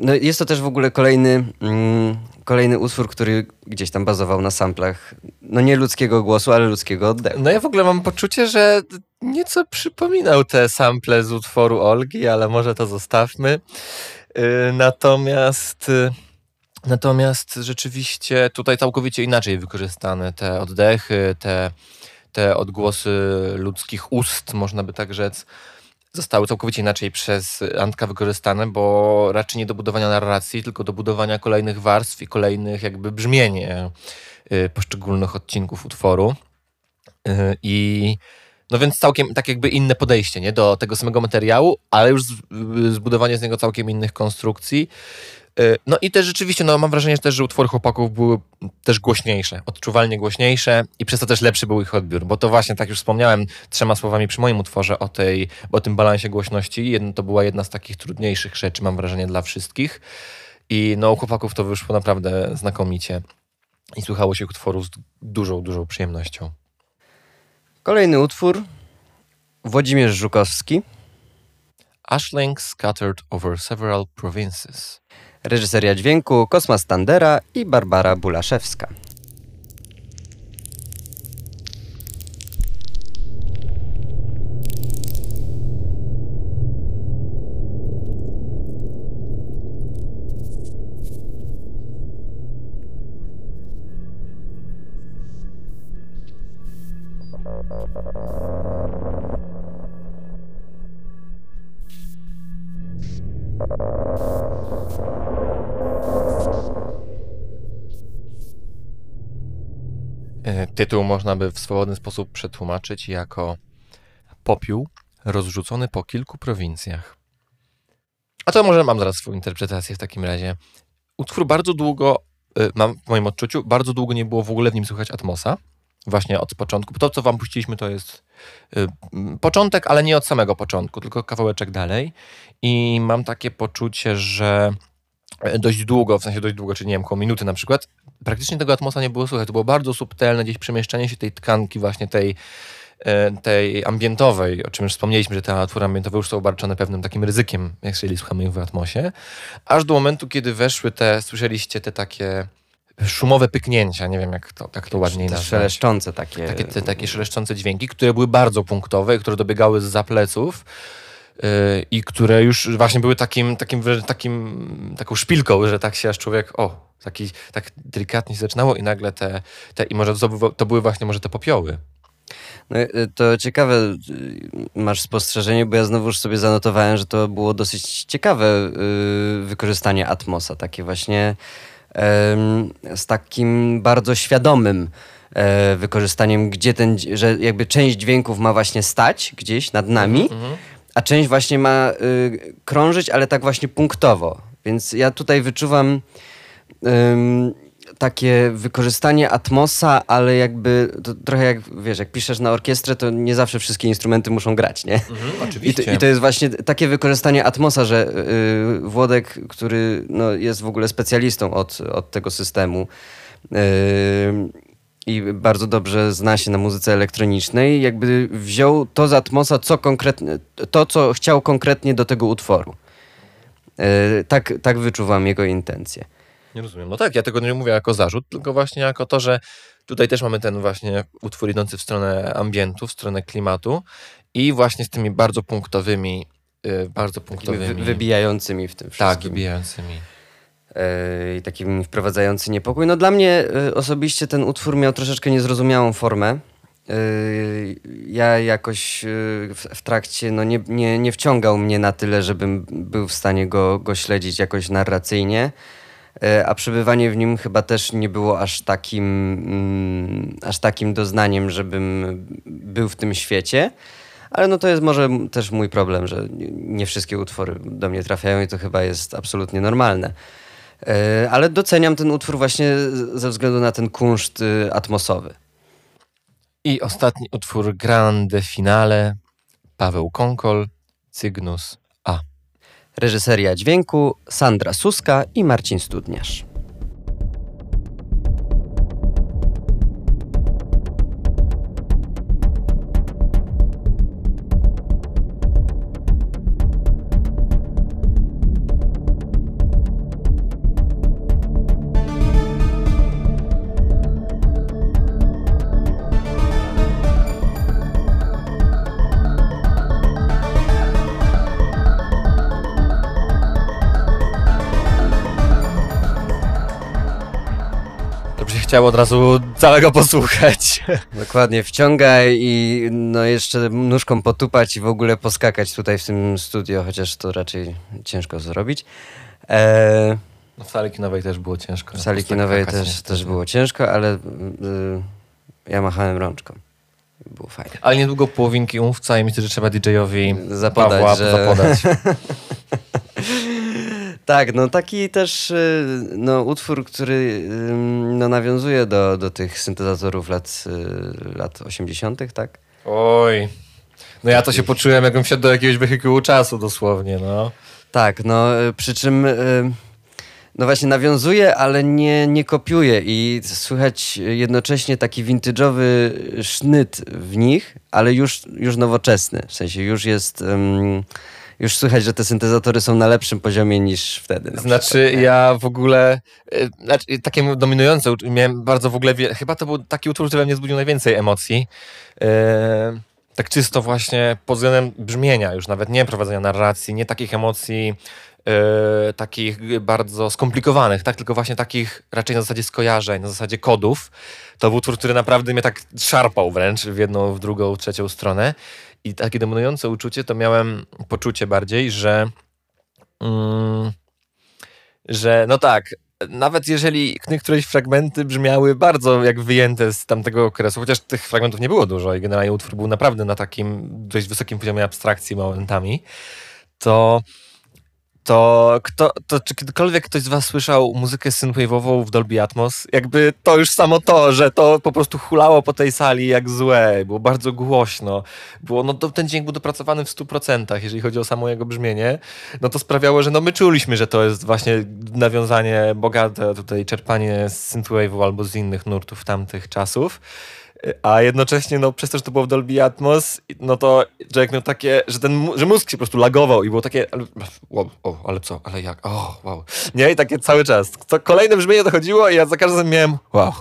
no jest to też w ogóle kolejny, mm, kolejny utwór, który gdzieś tam bazował na samplach, no nie ludzkiego głosu, ale ludzkiego oddechu. No ja w ogóle mam poczucie, że nieco przypominał te sample z utworu Olgi, ale może to zostawmy. Yy, Natomiast yy, natomiast rzeczywiście tutaj całkowicie inaczej wykorzystane te oddechy, te, te odgłosy ludzkich ust, można by tak rzec, zostały całkowicie inaczej przez Antka wykorzystane, bo raczej nie do budowania narracji, tylko do budowania kolejnych warstw i kolejnych jakby brzmień y, poszczególnych odcinków utworu. Y, I no więc całkiem tak jakby inne podejście nie? do tego samego materiału, ale już y, zbudowanie z niego całkiem innych konstrukcji. Y, No i też rzeczywiście, no mam wrażenie że też, że utwory chłopaków były też głośniejsze, odczuwalnie głośniejsze i przez to też lepszy był ich odbiór, bo to właśnie, tak już wspomniałem trzema słowami przy moim utworze o, tej, o tym balansie głośności, jedno, to była jedna z takich trudniejszych rzeczy, mam wrażenie, dla wszystkich i no u chłopaków to wyszło naprawdę znakomicie i słuchało się utworu z dużą, dużą przyjemnością. Kolejny utwór Włodzimierz Żukowski, Ashling scattered over several provinces. Reżyseria dźwięku Kosma Standera i Barbara Bulaszewska. Tytuł można by w swobodny sposób przetłumaczyć jako popiół rozrzucony po kilku prowincjach. A to może mam zaraz swoją interpretację w takim razie. Utwór bardzo długo, y, mam w moim odczuciu, bardzo długo nie było w ogóle w nim słychać Atmosa. Właśnie od początku. To, co wam puściliśmy, to jest y, początek, ale nie od samego początku, tylko kawałeczek dalej. I mam takie poczucie, że dość długo, w sensie dość długo, czyli nie wiem, koło minuty na przykład, praktycznie tego Atmosa nie było słychać. To było bardzo subtelne gdzieś przemieszczanie się tej tkanki właśnie tej, e, tej ambientowej, o czym już wspomnieliśmy, że te utwory ambientowe już są obarczone pewnym takim ryzykiem, jeżeli słuchamy ich w Atmosie, aż do momentu, kiedy weszły te, słyszeliście te takie szumowe pyknięcia, nie wiem jak to, jak to ładniej nazwać. szeleszczące takie. Takie, te, takie szeleszczące dźwięki, które były bardzo punktowe, które dobiegały z zapleców yy, i które już właśnie były takim, takim, takim, taką szpilką, że tak się aż człowiek, o, taki, tak delikatnie się zaczynało i nagle te, te i może to, były- to były właśnie może te popioły. No, y, to ciekawe, y, masz spostrzeżenie, bo ja znowuż sobie zanotowałem, że to było dosyć ciekawe y, wykorzystanie Atmosa, takie właśnie z takim bardzo świadomym e, wykorzystaniem, gdzie ten, że jakby część dźwięków ma właśnie stać gdzieś nad nami, Mhm. A część właśnie ma y, krążyć, ale tak właśnie punktowo. Więc ja tutaj wyczuwam ym, takie wykorzystanie atmosa, ale jakby trochę jak wiesz, jak piszesz na orkiestrę, to nie zawsze wszystkie instrumenty muszą grać, nie? Mhm, I to, oczywiście. I to jest właśnie takie wykorzystanie atmosa, że y, Włodek, który no, jest w ogóle specjalistą od, od tego systemu y, i bardzo dobrze zna się na muzyce elektronicznej, jakby wziął to z atmosa, co konkretnie, to, co chciał konkretnie do tego utworu. Y, tak, tak wyczuwam jego intencje. Nie rozumiem. No tak, ja tego nie mówię jako zarzut, tylko właśnie jako to, że tutaj też mamy ten właśnie utwór idący w stronę ambientu, w stronę klimatu i właśnie z tymi bardzo punktowymi, yy, bardzo punktowymi. wy, wybijającymi w tym tak, wszystkim. wybijającymi. E, i takim wprowadzający niepokój. No dla mnie e, osobiście ten utwór miał troszeczkę niezrozumiałą formę. E, Ja jakoś w, trakcie no nie, nie, nie wciągał mnie na tyle, żebym był w stanie go, go śledzić jakoś narracyjnie. A przebywanie w nim chyba też nie było aż takim, mm, aż takim doznaniem, żebym był w tym świecie. Ale no to jest może też mój problem, że nie wszystkie utwory do mnie trafiają i to chyba jest absolutnie normalne. E, Ale doceniam ten utwór właśnie ze względu na ten kunszt y, atmosowy. I ostatni utwór Grande Finale, Paweł Konkol, Cygnus A. Reżyseria dźwięku Sandra Suska i Marcin Studniarz. Chciało od razu całego posłuchać. Dokładnie, wciągaj i no jeszcze nóżką potupać i w ogóle poskakać tutaj w tym studio, chociaż to raczej ciężko zrobić. E, No w sali kinowej też było ciężko. w sali kinowej też, też było ciężko, ale y, ja machałem rączką. Było fajnie. Ale niedługo połowinki umówca i myślę, że trzeba DJ-owi Zapodać, Pawła że- zapodać. Tak, no taki też y, no, utwór, który no, nawiązuje do, do tych syntezatorów lat, y, lat 80., tak? Oj. No ja to się poczułem, jakbym wsiadł do jakiegoś wehikułu czasu dosłownie, no. Tak, no y, przy czym no właśnie nawiązuje, ale nie, nie kopiuje i słychać jednocześnie taki vintage'owy sznyt w nich, ale już, już nowoczesny. W sensie już jest... ym, już słychać, że te syntezatory są na lepszym poziomie niż wtedy. na Znaczy przykład, ja w ogóle, y, znaczy, takie dominujące, miałem bardzo w ogóle, chyba to był taki utwór, który we mnie wzbudził najwięcej emocji. E, tak czysto właśnie pod względem brzmienia już, nawet nie prowadzenia narracji, nie takich emocji e, takich bardzo skomplikowanych, tak, tylko właśnie takich raczej na zasadzie skojarzeń, na zasadzie kodów. To był utwór, który naprawdę mnie tak szarpał wręcz w jedną, w drugą, w trzecią stronę. I takie dominujące uczucie to miałem poczucie bardziej, że mm, że no tak, nawet jeżeli niektóreś fragmenty brzmiały bardzo jak wyjęte z tamtego okresu, chociaż tych fragmentów nie było dużo i generalnie utwór był naprawdę na takim dość wysokim poziomie abstrakcji momentami, to to, kto, to czy kiedykolwiek ktoś z was słyszał muzykę synthwave'ową w Dolby Atmos? Jakby to już samo to, że to po prostu hulało po tej sali jak złe, było bardzo głośno, było, no to, ten dźwięk był dopracowany w 100%, jeżeli chodzi o samo jego brzmienie, no to sprawiało, że no my czuliśmy, że to jest właśnie nawiązanie bogate, tutaj czerpanie z synthwave'u albo z innych nurtów tamtych czasów. A jednocześnie, no, przez to, że to było w Dolby Atmos, no to Jack miał takie, że ten, że mózg się po prostu lagował i było takie, ale, wow, o, ale co, ale jak, o, wow. Nie, i takie cały czas. To kolejne brzmienie dochodziło i ja za każdym razem miałem, wow.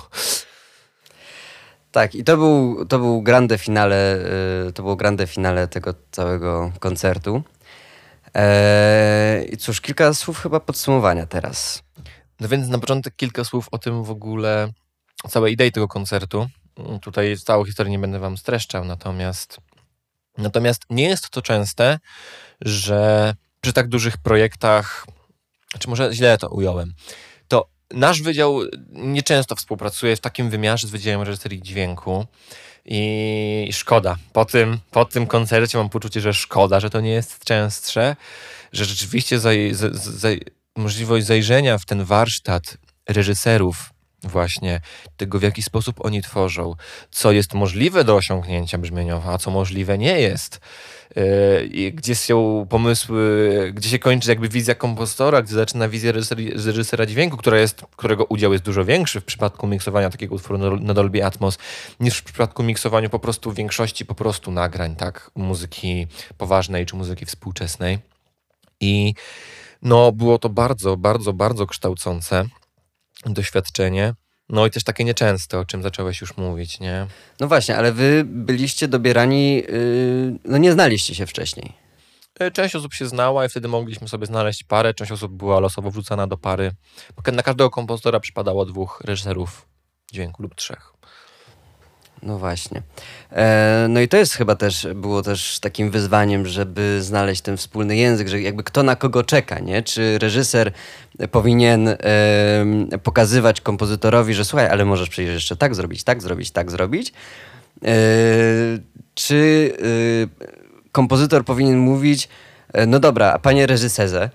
Tak, i to był, to był grande finale, y, to było grande finale tego całego koncertu. Eee, I cóż, kilka słów chyba podsumowania teraz. No więc na początek kilka słów o tym w ogóle, całej idei tego koncertu. Tutaj całą historię nie będę wam streszczał, natomiast, natomiast nie jest to częste, że przy tak dużych projektach, czy może źle to ująłem, to nasz wydział nieczęsto współpracuje w takim wymiarze z Wydziałem Reżyserii Dźwięku i szkoda. Po tym, po tym koncercie mam poczucie, że szkoda, że to nie jest częstsze, że rzeczywiście zaj, z, z, zaj, możliwość zajrzenia w ten warsztat reżyserów właśnie tego, w jaki sposób oni tworzą, co jest możliwe do osiągnięcia brzmieniowo, a co możliwe nie jest. I gdzie są pomysły, gdzie się kończy jakby wizja kompozytora, gdzie zaczyna wizja reżysera, dźwięku, która jest, którego udział jest dużo większy w przypadku miksowania takiego utworu na Dolby Atmos, niż w przypadku miksowania po prostu większości po prostu nagrań, tak, muzyki poważnej czy muzyki współczesnej. I no, było to bardzo, bardzo, bardzo kształcące doświadczenie. No i też takie nieczęste, o czym zacząłeś już mówić, nie? No właśnie, ale wy byliście dobierani, yy, no nie znaliście się wcześniej. E, Część osób się znała i wtedy mogliśmy sobie znaleźć parę, część osób była losowo wrzucana do pary. Na każdego kompozytora przypadało dwóch reżyserów dźwięku lub trzech. No właśnie. E, no i to jest chyba też, było też takim wyzwaniem, żeby znaleźć ten wspólny język, że jakby kto na kogo czeka, nie? Czy reżyser powinien pokazywać kompozytorowi, że słuchaj, ale możesz przecież jeszcze tak zrobić, tak zrobić, tak zrobić. E, czy y, kompozytor powinien mówić, e, no dobra, a panie reżyserze,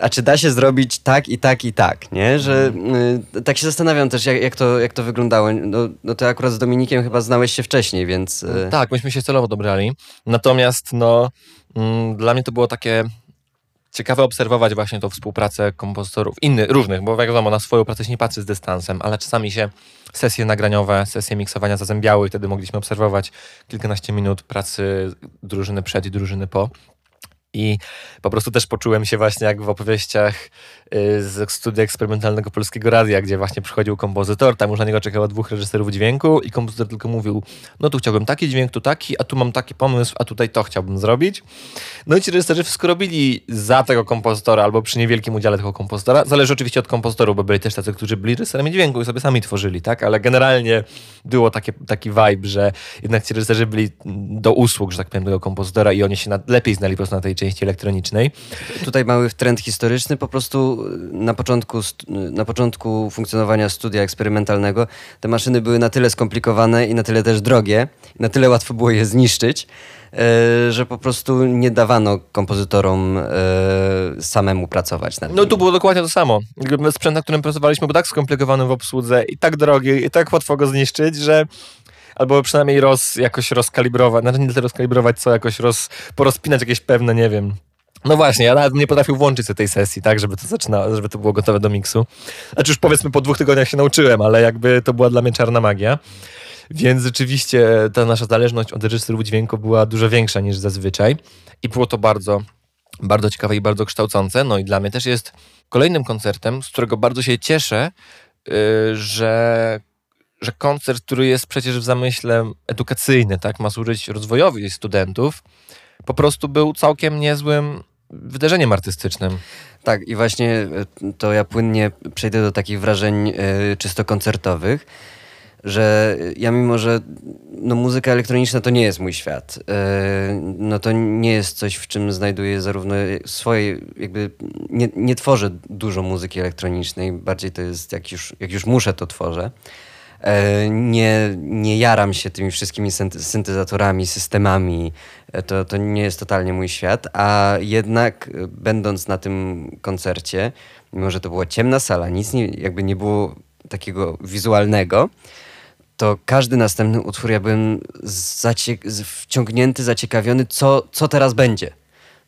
a czy da się zrobić tak i tak i tak, nie? Że y, tak się zastanawiam też, jak, jak, to, jak to wyglądało. No, no to akurat z Dominikiem chyba znałeś się wcześniej, więc... y, Tak, myśmy się celowo dobrali. Natomiast no, mm, dla mnie to było takie ciekawe obserwować właśnie tą współpracę kompozytorów, innych, różnych, bo wiadomo, na swoją pracę się nie patrzy z dystansem, ale czasami się sesje nagraniowe, sesje miksowania zazębiały i wtedy mogliśmy obserwować kilkanaście minut pracy drużyny przed i drużyny po. I po prostu też poczułem się właśnie jak w opowieściach y, z studia eksperymentalnego Polskiego Radia, gdzie właśnie przychodził kompozytor, tam już na niego czekało dwóch reżyserów dźwięku i kompozytor tylko mówił, no tu chciałbym taki dźwięk, tu taki, a tu mam taki pomysł, a tutaj to chciałbym zrobić. No i ci reżyserzy wszystko robili za tego kompozytora albo przy niewielkim udziale tego kompozytora. Zależy oczywiście od kompozytorów, bo byli też tacy, którzy byli reżyserami dźwięku i sobie sami tworzyli, tak? Ale generalnie było takie, taki vibe, że jednak ci reżyserzy byli do usług, że tak powiem, tego kompozytora i oni się lepiej znali po prostu na tej części elektronicznej. Tutaj mały trend historyczny. Po prostu na początku, st- na początku funkcjonowania studia eksperymentalnego te maszyny były na tyle skomplikowane i na tyle też drogie, i na tyle łatwo było je zniszczyć, e, że po prostu nie dawano kompozytorom e, samemu pracować nad No tu było dokładnie to samo. Sprzęt, na którym pracowaliśmy, był tak skomplikowany w obsłudze i tak drogi, i tak łatwo go zniszczyć, że albo przynajmniej roz, jakoś rozkalibrować, znaczy nie tyle rozkalibrować, co jakoś roz, porozpinać jakieś pewne, nie wiem. No właśnie, ja nawet nie potrafił włączyć sobie tej sesji, tak, żeby to zaczynało, żeby to było gotowe do miksu. Znaczy już powiedzmy po dwóch tygodniach się nauczyłem, ale jakby to była dla mnie czarna magia. Więc rzeczywiście ta nasza zależność od reżyserów dźwięku była dużo większa niż zazwyczaj. I było to bardzo, bardzo ciekawe i bardzo kształcące. No i dla mnie też jest kolejnym koncertem, z którego bardzo się cieszę, yy, że, że koncert, który jest przecież w zamyśle edukacyjny, tak, ma służyć rozwojowi studentów, po prostu był całkiem niezłym wydarzeniem artystycznym. Tak, i właśnie e, to ja płynnie przejdę do takich wrażeń e, czysto koncertowych. że ja mimo, że no, muzyka elektroniczna to nie jest mój świat, e, no to nie jest coś, w czym znajduję zarówno swoje, jakby nie, nie tworzę dużo muzyki elektronicznej, bardziej to jest, jak już, jak już muszę, to tworzę. E, nie, nie jaram się tymi wszystkimi syntezatorami, systemami. E, To, to nie jest totalnie mój świat, a jednak e, będąc na tym koncercie, mimo że to była ciemna sala, nic nie, jakby nie było takiego wizualnego, to każdy następny utwór ja byłem wciągnięty, zaciekawiony, co, co teraz będzie.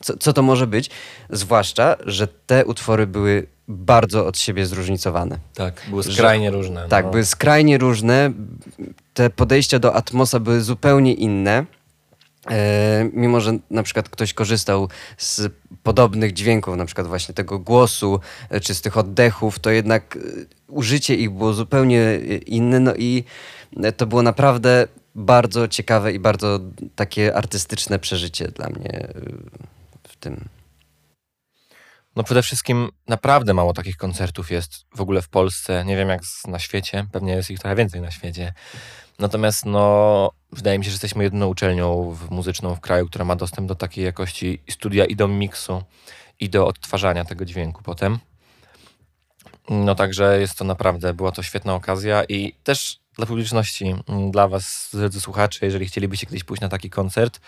Co, co to może być? Zwłaszcza, że te utwory były bardzo od siebie zróżnicowane. Tak, były Że- skrajnie różne. Tak, no. były skrajnie różne. Te podejścia do Atmosa były zupełnie inne. E, mimo, że na przykład ktoś korzystał z podobnych dźwięków, na przykład właśnie tego głosu, e, czy z tych oddechów, to jednak e, użycie ich było zupełnie e, inne. No i to było naprawdę bardzo ciekawe i bardzo takie artystyczne przeżycie dla mnie w tym. No przede wszystkim naprawdę mało takich koncertów jest w ogóle w Polsce. Nie wiem jak na świecie, pewnie jest ich trochę więcej na świecie. Natomiast no, wydaje mi się, że jesteśmy jedyną uczelnią muzyczną w kraju, która ma dostęp do takiej jakości studia i do miksu i do odtwarzania tego dźwięku potem. No także jest to naprawdę, była to świetna okazja i też dla publiczności, mm, dla was, drodzy słuchacze, jeżeli chcielibyście kiedyś pójść na taki koncert,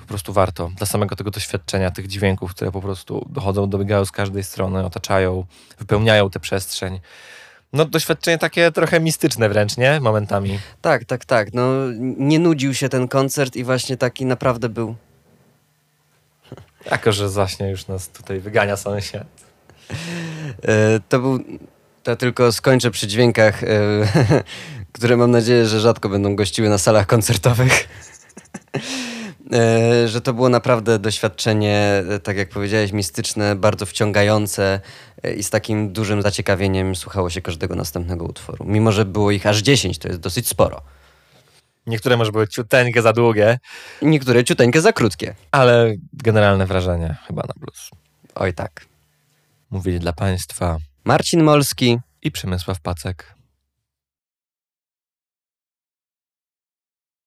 po prostu warto. Dla samego tego doświadczenia, tych dźwięków, które po prostu dochodzą, dobiegają z każdej strony, otaczają, wypełniają tę przestrzeń. No doświadczenie takie trochę mistyczne wręcz, nie? Momentami. Tak, tak, tak. No, nie nudził się ten koncert i właśnie taki naprawdę był Jako, że zaśnie już nas tutaj wygania sąsiad. E, To był. To tylko skończę przy dźwiękach, e, które mam nadzieję, że rzadko będą gościły na salach koncertowych. E, Że to było naprawdę doświadczenie, e, tak jak powiedziałeś, mistyczne, bardzo wciągające e, i z takim dużym zaciekawieniem słuchało się każdego następnego utworu. Mimo, że było ich aż 10, to jest dosyć sporo. Niektóre może były ciuteńkie za długie, Niektóre ciuteńkie za krótkie. ale generalne wrażenie chyba na plus. Oj tak. Mówili dla Państwa Marcin Molski. i Przemysław Pacek.